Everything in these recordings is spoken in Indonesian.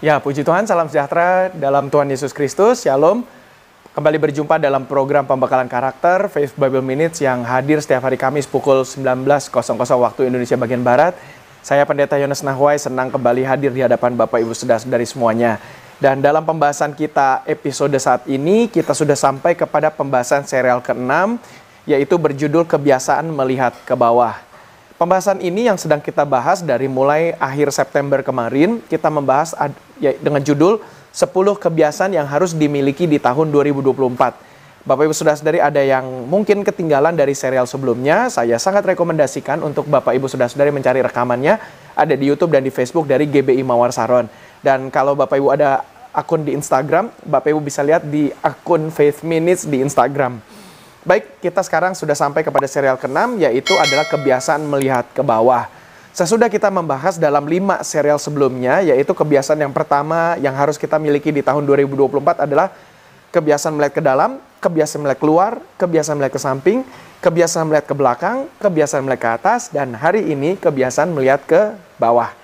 Ya, puji Tuhan, salam sejahtera dalam Tuhan Yesus Kristus. Shalom. Kembali berjumpa dalam program pembekalan karakter Faith Bible Minutes yang hadir setiap hari Kamis pukul 19.00 waktu Indonesia bagian Barat. Saya Pendeta Yones Nahwai senang kembali hadir di hadapan Bapak Ibu Saudara-saudari semuanya. Dan dalam pembahasan kita episode saat ini, kita sudah sampai kepada pembahasan serial ke-6, yaitu berjudul Kebiasaan Melihat ke Bawah. Pembahasan ini yang sedang kita bahas dari mulai akhir September kemarin, kita membahas ya, dengan judul 10 kebiasaan yang harus dimiliki di tahun 2024. Bapak Ibu Saudara-saudari ada yang mungkin ketinggalan dari serial sebelumnya, saya sangat rekomendasikan untuk Bapak Ibu Saudara-saudari mencari rekamannya ada di YouTube dan di Facebook dari GBI Mawar Saron. Dan kalau Bapak Ibu ada akun di Instagram, Bapak Ibu bisa lihat di akun Faith Minutes di Instagram. Baik, kita sekarang sudah sampai kepada serial ke-6, yaitu adalah kebiasaan melihat ke bawah. Sesudah kita membahas dalam lima serial sebelumnya, yaitu kebiasaan yang pertama yang harus kita miliki di tahun 2024 adalah kebiasaan melihat ke dalam, kebiasaan melihat keluar, kebiasaan melihat ke samping, kebiasaan melihat ke belakang, kebiasaan melihat ke atas, dan hari ini kebiasaan melihat ke bawah.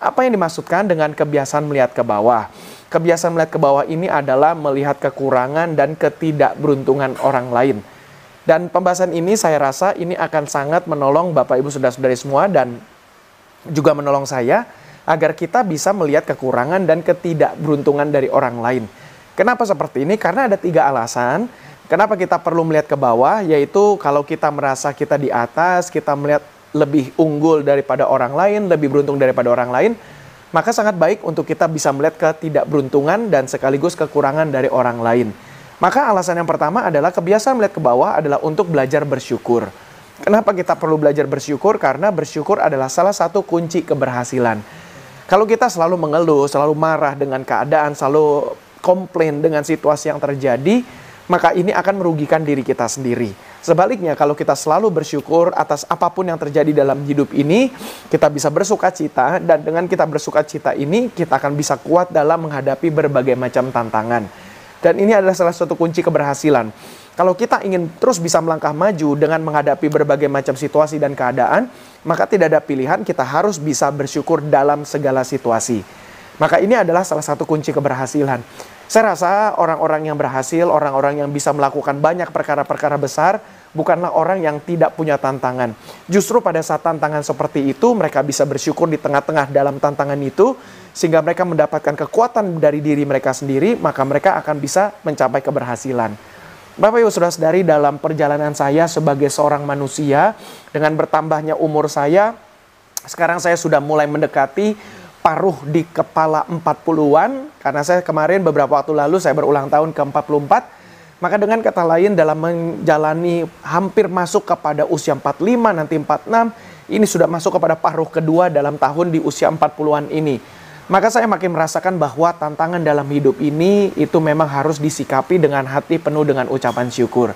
Apa yang dimaksudkan dengan kebiasaan melihat ke bawah? Kebiasaan melihat ke bawah ini adalah melihat kekurangan dan ketidakberuntungan orang lain dan pembahasan ini saya rasa ini akan sangat menolong Bapak Ibu Saudara-saudari semua dan juga menolong saya agar kita bisa melihat kekurangan dan ketidakberuntungan dari orang lain. Kenapa seperti ini? Karena ada tiga alasan. Kenapa kita perlu melihat ke bawah? Yaitu kalau kita merasa kita di atas, kita melihat lebih unggul daripada orang lain, lebih beruntung daripada orang lain, maka sangat baik untuk kita bisa melihat ketidakberuntungan dan sekaligus kekurangan dari orang lain. Maka alasan yang pertama adalah kebiasaan melihat ke bawah adalah untuk belajar bersyukur. Kenapa kita perlu belajar bersyukur? Karena bersyukur adalah salah satu kunci keberhasilan. Kalau kita selalu mengeluh, selalu marah dengan keadaan, selalu komplain dengan situasi yang terjadi, maka ini akan merugikan diri kita sendiri. Sebaliknya, kalau kita selalu bersyukur atas apa pun yang terjadi dalam hidup ini, kita bisa bersuka cita, dan dengan kita bersuka cita ini, kita akan bisa kuat dalam menghadapi berbagai macam tantangan. Dan ini adalah salah satu kunci keberhasilan. Kalau kita ingin terus bisa melangkah maju dengan menghadapi berbagai macam situasi dan keadaan, maka tidak ada pilihan kita harus bisa bersyukur dalam segala situasi. Maka ini adalah salah satu kunci keberhasilan. Saya rasa orang-orang yang berhasil, orang-orang yang bisa melakukan banyak perkara-perkara besar, bukanlah orang yang tidak punya tantangan. Justru pada saat tantangan seperti itu, mereka bisa bersyukur di tengah-tengah dalam tantangan itu, sehingga mereka mendapatkan kekuatan dari diri mereka sendiri, maka mereka akan bisa mencapai keberhasilan. Bapak Ibu Saudara dari dalam perjalanan saya sebagai seorang manusia dengan bertambahnya umur saya, sekarang saya sudah mulai mendekati paruh di kepala 40-an karena saya kemarin beberapa waktu lalu saya berulang tahun ke-44 maka dengan kata lain dalam menjalani hampir masuk kepada usia 45 nanti 46 ini sudah masuk kepada paruh kedua dalam tahun di usia 40-an ini maka saya makin merasakan bahwa tantangan dalam hidup ini itu memang harus disikapi dengan hati penuh dengan ucapan syukur.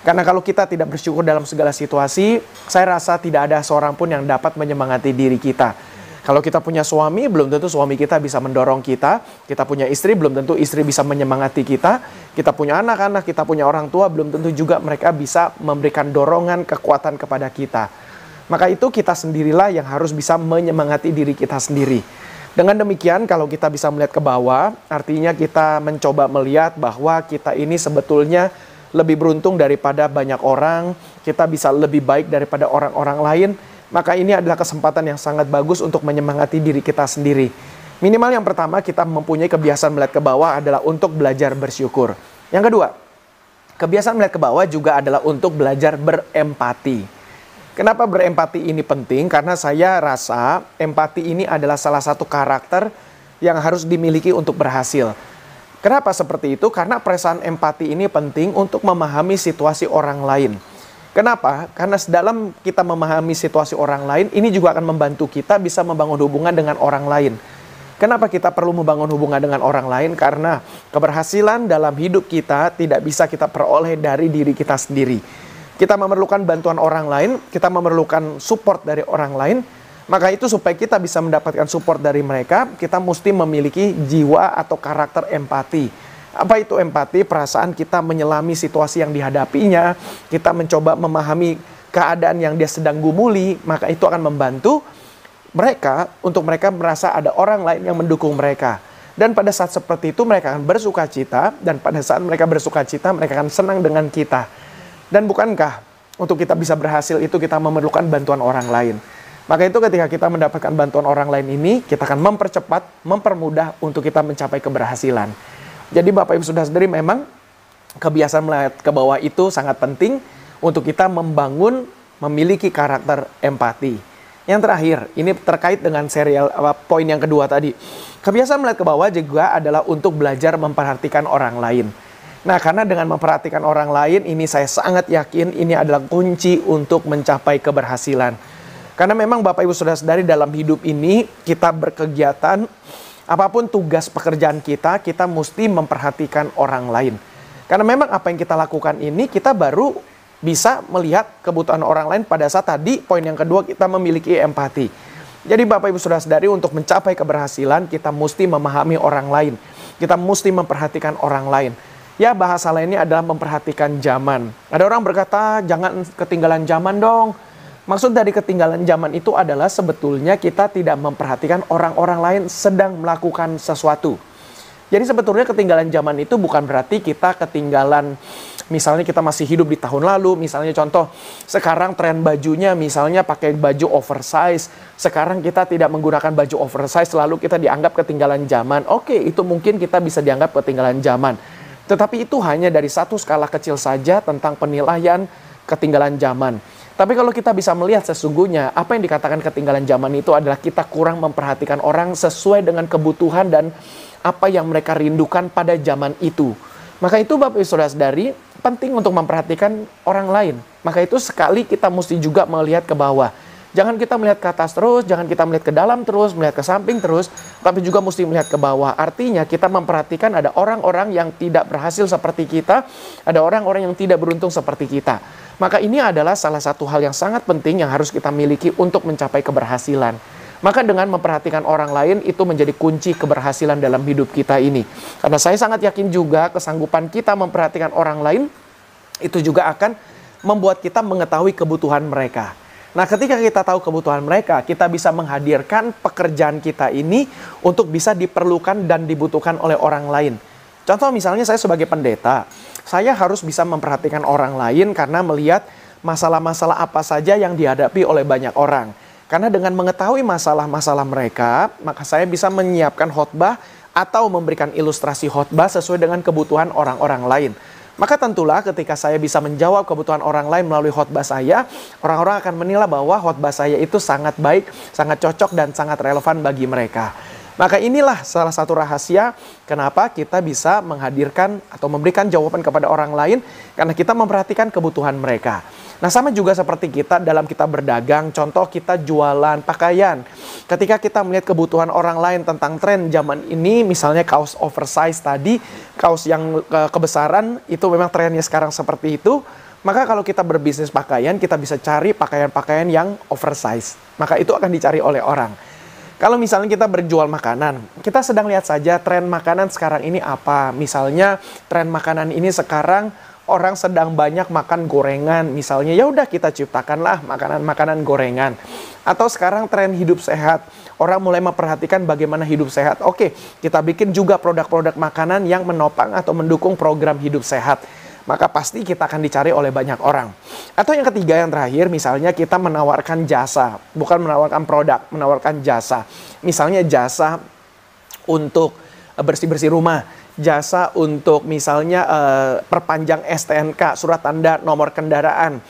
Karena kalau kita tidak bersyukur dalam segala situasi, saya rasa tidak ada seorang pun yang dapat menyemangati diri kita. Kalau kita punya suami, belum tentu suami kita bisa mendorong kita. Kita punya istri, belum tentu istri bisa menyemangati kita. Kita punya anak-anak, kita punya orang tua, belum tentu juga mereka bisa memberikan dorongan kekuatan kepada kita. Maka itu kita sendirilah yang harus bisa menyemangati diri kita sendiri. Dengan demikian, kalau kita bisa melihat ke bawah, artinya kita mencoba melihat bahwa kita ini sebetulnya lebih beruntung daripada banyak orang, kita bisa lebih baik daripada orang-orang lain, maka ini adalah kesempatan yang sangat bagus untuk menyemangati diri kita sendiri. Minimal yang pertama, kita mempunyai kebiasaan melihat ke bawah adalah untuk belajar bersyukur. Yang kedua, kebiasaan melihat ke bawah juga adalah untuk belajar berempati. Kenapa berempati ini penting? Karena saya rasa empati ini adalah salah satu karakter yang harus dimiliki untuk berhasil. Kenapa seperti itu? Karena perasaan empati ini penting untuk memahami situasi orang lain. Kenapa? Karena dalam kita memahami situasi orang lain, ini juga akan membantu kita bisa membangun hubungan dengan orang lain. Kenapa kita perlu membangun hubungan dengan orang lain? Karena keberhasilan dalam hidup kita tidak bisa kita peroleh dari diri kita sendiri kita memerlukan bantuan orang lain, kita memerlukan support dari orang lain, maka itu supaya kita bisa mendapatkan support dari mereka, kita mesti memiliki jiwa atau karakter empati. Apa itu empati? Perasaan kita menyelami situasi yang dihadapinya, kita mencoba memahami keadaan yang dia sedang gumuli, maka itu akan membantu mereka untuk mereka merasa ada orang lain yang mendukung mereka. Dan pada saat seperti itu mereka akan bersuka cita dan pada saat mereka bersuka cita mereka akan senang dengan kita. Dan bukankah untuk kita bisa berhasil itu kita memerlukan bantuan orang lain. Maka itu ketika kita mendapatkan bantuan orang lain ini, kita akan mempercepat, mempermudah untuk kita mencapai keberhasilan. Jadi Bapak Ibu sudah sendiri memang kebiasaan melihat ke bawah itu sangat penting untuk kita membangun memiliki karakter empati. Yang terakhir, ini terkait dengan serial apa poin yang kedua tadi. Kebiasaan melihat ke bawah juga adalah untuk belajar memperhatikan orang lain. Nah, karena dengan memperhatikan orang lain ini saya sangat yakin ini adalah kunci untuk mencapai keberhasilan. Karena memang Bapak Ibu Saudara dari dalam hidup ini kita berkegiatan apa pun tugas pekerjaan kita, kita mesti memperhatikan orang lain. Karena memang apa yang kita lakukan ini kita baru bisa melihat kebutuhan orang lain pada saat tadi poin yang kedua kita memiliki empati. Jadi Bapak Ibu Saudara sadari untuk mencapai keberhasilan kita mesti memahami orang lain. Kita mesti memperhatikan orang lain. Ya bahasa lainnya adalah memperhatikan zaman. Ada orang berkata jangan ketinggalan zaman dong Maksud dari ketinggalan zaman itu adalah sebetulnya kita tidak memperhatikan orang-orang lain sedang melakukan sesuatu. Jadi sebetulnya ketinggalan zaman itu bukan berarti kita ketinggalan misalnya kita masih hidup di tahun lalu, misalnya contoh sekarang tren bajunya misalnya pakai baju oversize, sekarang kita tidak menggunakan baju oversize lalu kita dianggap ketinggalan zaman. Oke, itu mungkin kita bisa dianggap ketinggalan zaman. Tetapi itu hanya dari satu skala kecil saja tentang penilaian ketinggalan zaman. Tapi kalau kita bisa melihat sesungguhnya apa yang dikatakan ketinggalan zaman itu adalah kita kurang memperhatikan orang sesuai dengan kebutuhan dan apa yang mereka rindukan pada zaman itu. Maka itu Bapak Ibu Saudara sadari penting untuk memperhatikan orang lain. Maka itu sekali kita mesti juga melihat ke bawah. Jangan kita melihat ke atas terus, jangan kita melihat ke dalam terus, melihat ke samping terus, tapi juga mesti melihat ke bawah. Artinya kita memperhatikan ada orang-orang yang tidak berhasil seperti kita, ada orang-orang yang tidak beruntung seperti kita. Maka ini adalah salah satu hal yang sangat penting yang harus kita miliki untuk mencapai keberhasilan. Maka dengan memperhatikan orang lain itu menjadi kunci keberhasilan dalam hidup kita ini. Karena saya sangat yakin juga kesanggupan kita memperhatikan orang lain itu juga akan membuat kita mengetahui kebutuhan mereka. Nah, ketika kita tahu kebutuhan mereka, kita bisa menghadirkan pekerjaan kita ini untuk bisa diperlukan dan dibutuhkan oleh orang lain. Contoh misalnya saya sebagai pendeta, saya harus bisa memperhatikan orang lain karena melihat masalah-masalah apa saja yang dihadapi oleh banyak orang. Karena dengan mengetahui masalah-masalah mereka, maka saya bisa menyiapkan khotbah atau memberikan ilustrasi khotbah sesuai dengan kebutuhan orang-orang lain. Maka tentulah ketika saya bisa menjawab kebutuhan orang lain melalui khotbah saya, orang-orang akan menilai bahwa khotbah saya itu sangat baik, sangat cocok dan sangat relevan bagi mereka. Maka inilah salah satu rahasia kenapa kita bisa menghadirkan atau memberikan jawaban kepada orang lain karena kita memperhatikan kebutuhan mereka. Nah, sama juga seperti kita dalam kita berdagang, contoh kita jualan pakaian. Ketika kita melihat kebutuhan orang lain tentang tren zaman ini, misalnya kaos oversize tadi, kaos yang ke kebesaran itu memang trennya sekarang seperti itu, maka kalau kita berbisnis pakaian, kita bisa cari pakaian-pakaian yang oversize. Maka itu akan dicari oleh orang. Kalau misalnya kita berjual makanan, kita sedang lihat saja tren makanan sekarang ini apa. Misalnya tren makanan ini sekarang orang sedang banyak makan gorengan. Misalnya ya udah kita ciptakanlah makanan-makanan gorengan. Atau sekarang tren hidup sehat. Orang mulai memperhatikan bagaimana hidup sehat. Oke, kita bikin juga produk-produk makanan yang menopang atau mendukung program hidup sehat maka pasti kita akan dicari oleh banyak orang. Atau yang ketiga yang terakhir, misalnya kita menawarkan jasa, bukan menawarkan produk, menawarkan jasa. Misalnya jasa untuk eh, bersih-bersih rumah, jasa untuk misalnya uh, perpanjang STNK, surat tanda nomor kendaraan.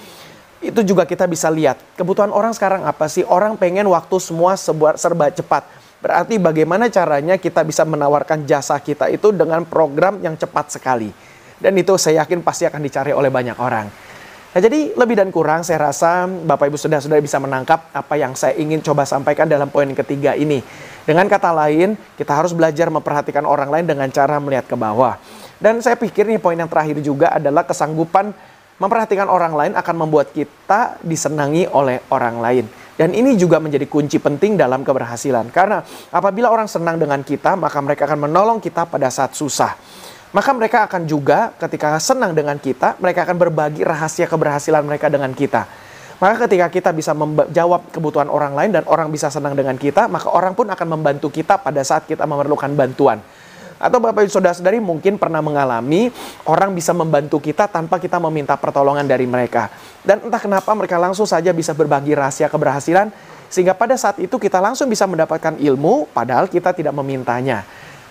Itu juga kita bisa lihat. Kebutuhan orang sekarang apa sih? Orang pengen waktu semua serba cepat. Berarti bagaimana caranya kita bisa menawarkan jasa kita itu dengan program yang cepat sekali. Dan itu saya yakin pasti akan dicari oleh banyak orang. Nah, jadi lebih dan kurang saya rasa Bapak Ibu sudah sudah bisa menangkap apa yang saya ingin coba sampaikan dalam poin ketiga ini. Dengan kata lain, kita harus belajar memperhatikan orang lain dengan cara melihat ke bawah. Dan saya pikir nih poin yang terakhir juga adalah kesanggupan memperhatikan orang lain akan membuat kita disenangi oleh orang lain. Dan ini juga menjadi kunci penting dalam keberhasilan. Karena apabila orang senang dengan kita, maka mereka akan menolong kita pada saat susah maka mereka akan juga ketika senang dengan kita, mereka akan berbagi rahasia keberhasilan mereka dengan kita. Maka ketika kita bisa menjawab kebutuhan orang lain dan orang bisa senang dengan kita, maka orang pun akan membantu kita pada saat kita memerlukan bantuan. Atau Bapak Ibu Saudara-saudari mungkin pernah mengalami orang bisa membantu kita tanpa kita meminta pertolongan dari mereka. Dan entah kenapa mereka langsung saja bisa berbagi rahasia keberhasilan sehingga pada saat itu kita langsung bisa mendapatkan ilmu padahal kita tidak memintanya.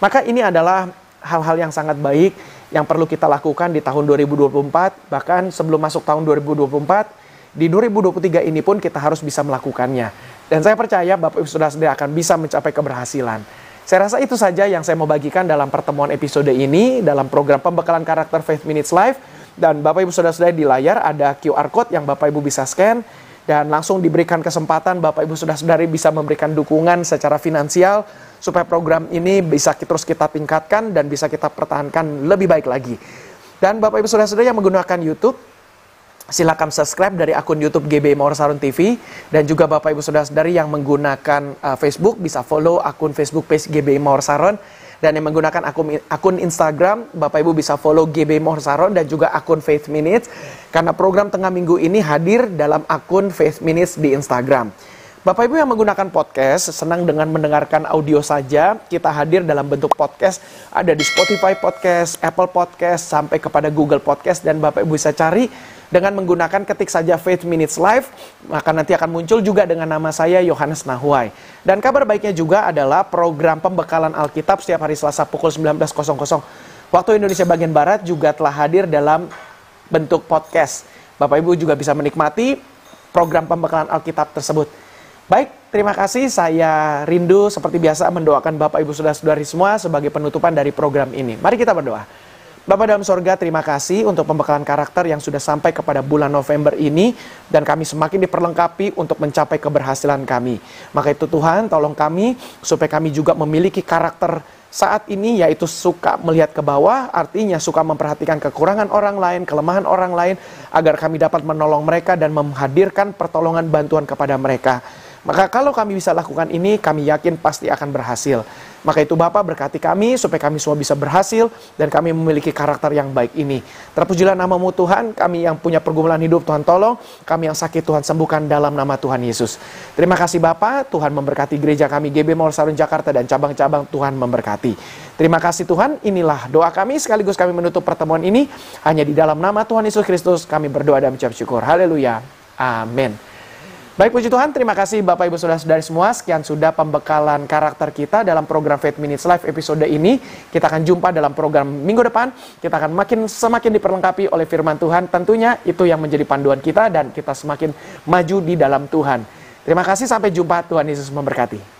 Maka ini adalah hal-hal yang sangat baik yang perlu kita lakukan di tahun 2024 bahkan sebelum masuk tahun 2024 di 2023 ini pun kita harus bisa melakukannya. Dan saya percaya Bapak Ibu Saudara akan bisa mencapai keberhasilan. Saya rasa itu saja yang saya mau bagikan dalam pertemuan episode ini dalam program pembekalan karakter Faith Minutes Live. Dan Bapak Ibu Saudara-saudara di layar ada QR Code yang Bapak Ibu bisa scan dan langsung diberikan kesempatan Bapak Ibu Saudara-saudari bisa memberikan dukungan secara finansial supaya program ini bisa terus kita tingkatkan dan bisa kita pertahankan lebih baik lagi. Dan Bapak Ibu Saudara-saudari yang menggunakan YouTube silakan subscribe dari akun YouTube GB Mawar TV dan juga Bapak Ibu Saudara-saudari yang menggunakan uh, Facebook bisa follow akun Facebook page GB Mawar dan yang menggunakan akun akun Instagram Bapak Ibu bisa follow GB Mawar dan juga akun Faith Minutes karena program tengah minggu ini hadir dalam akun Faith Minutes di Instagram. Bapak Ibu yang menggunakan podcast senang dengan mendengarkan audio saja. Kita hadir dalam bentuk podcast ada di Spotify Podcast, Apple Podcast sampai kepada Google Podcast dan Bapak Ibu bisa cari dengan menggunakan ketik saja Faith Minutes Live, maka nanti akan muncul juga dengan nama saya Yohanes Nahuai. Dan kabar baiknya juga adalah program pembekalan Alkitab setiap hari Selasa pukul 19.00 waktu Indonesia bagian Barat juga telah hadir dalam bentuk podcast. Bapak Ibu juga bisa menikmati program pembekalan Alkitab tersebut. Baik, terima kasih. Saya rindu seperti biasa mendoakan Bapak Ibu Saudara-saudari semua sebagai penutupan dari program ini. Mari kita berdoa. Bapak dalam sorga, terima kasih untuk pembekalan karakter yang sudah sampai kepada bulan November ini dan kami semakin diperlengkapi untuk mencapai keberhasilan kami. Maka itu Tuhan, tolong kami supaya kami juga memiliki karakter saat ini yaitu suka melihat ke bawah, artinya suka memperhatikan kekurangan orang lain, kelemahan orang lain agar kami dapat menolong mereka dan menghadirkan pertolongan bantuan kepada mereka. Maka kalau kami bisa lakukan ini, kami yakin pasti akan berhasil. Maka itu Bapak berkati kami supaya kami semua bisa berhasil dan kami memiliki karakter yang baik ini. Terpujilah namamu Tuhan, kami yang punya pergumulan hidup Tuhan tolong, kami yang sakit Tuhan sembuhkan dalam nama Tuhan Yesus. Terima kasih Bapak, Tuhan memberkati gereja kami GB Mall Sarun Jakarta dan cabang-cabang Tuhan memberkati. Terima kasih Tuhan, inilah doa kami sekaligus kami menutup pertemuan ini hanya di dalam nama Tuhan Yesus Kristus kami berdoa dan mengucap syukur. Haleluya. Amin. Baik puji Tuhan, terima kasih Bapak Ibu Saudara-saudari semua. Sekian sudah pembekalan karakter kita dalam program Faith Minutes Live episode ini. Kita akan jumpa dalam program minggu depan. Kita akan makin semakin diperlengkapi oleh firman Tuhan. Tentunya itu yang menjadi panduan kita dan kita semakin maju di dalam Tuhan. Terima kasih, sampai jumpa. Tuhan Yesus memberkati.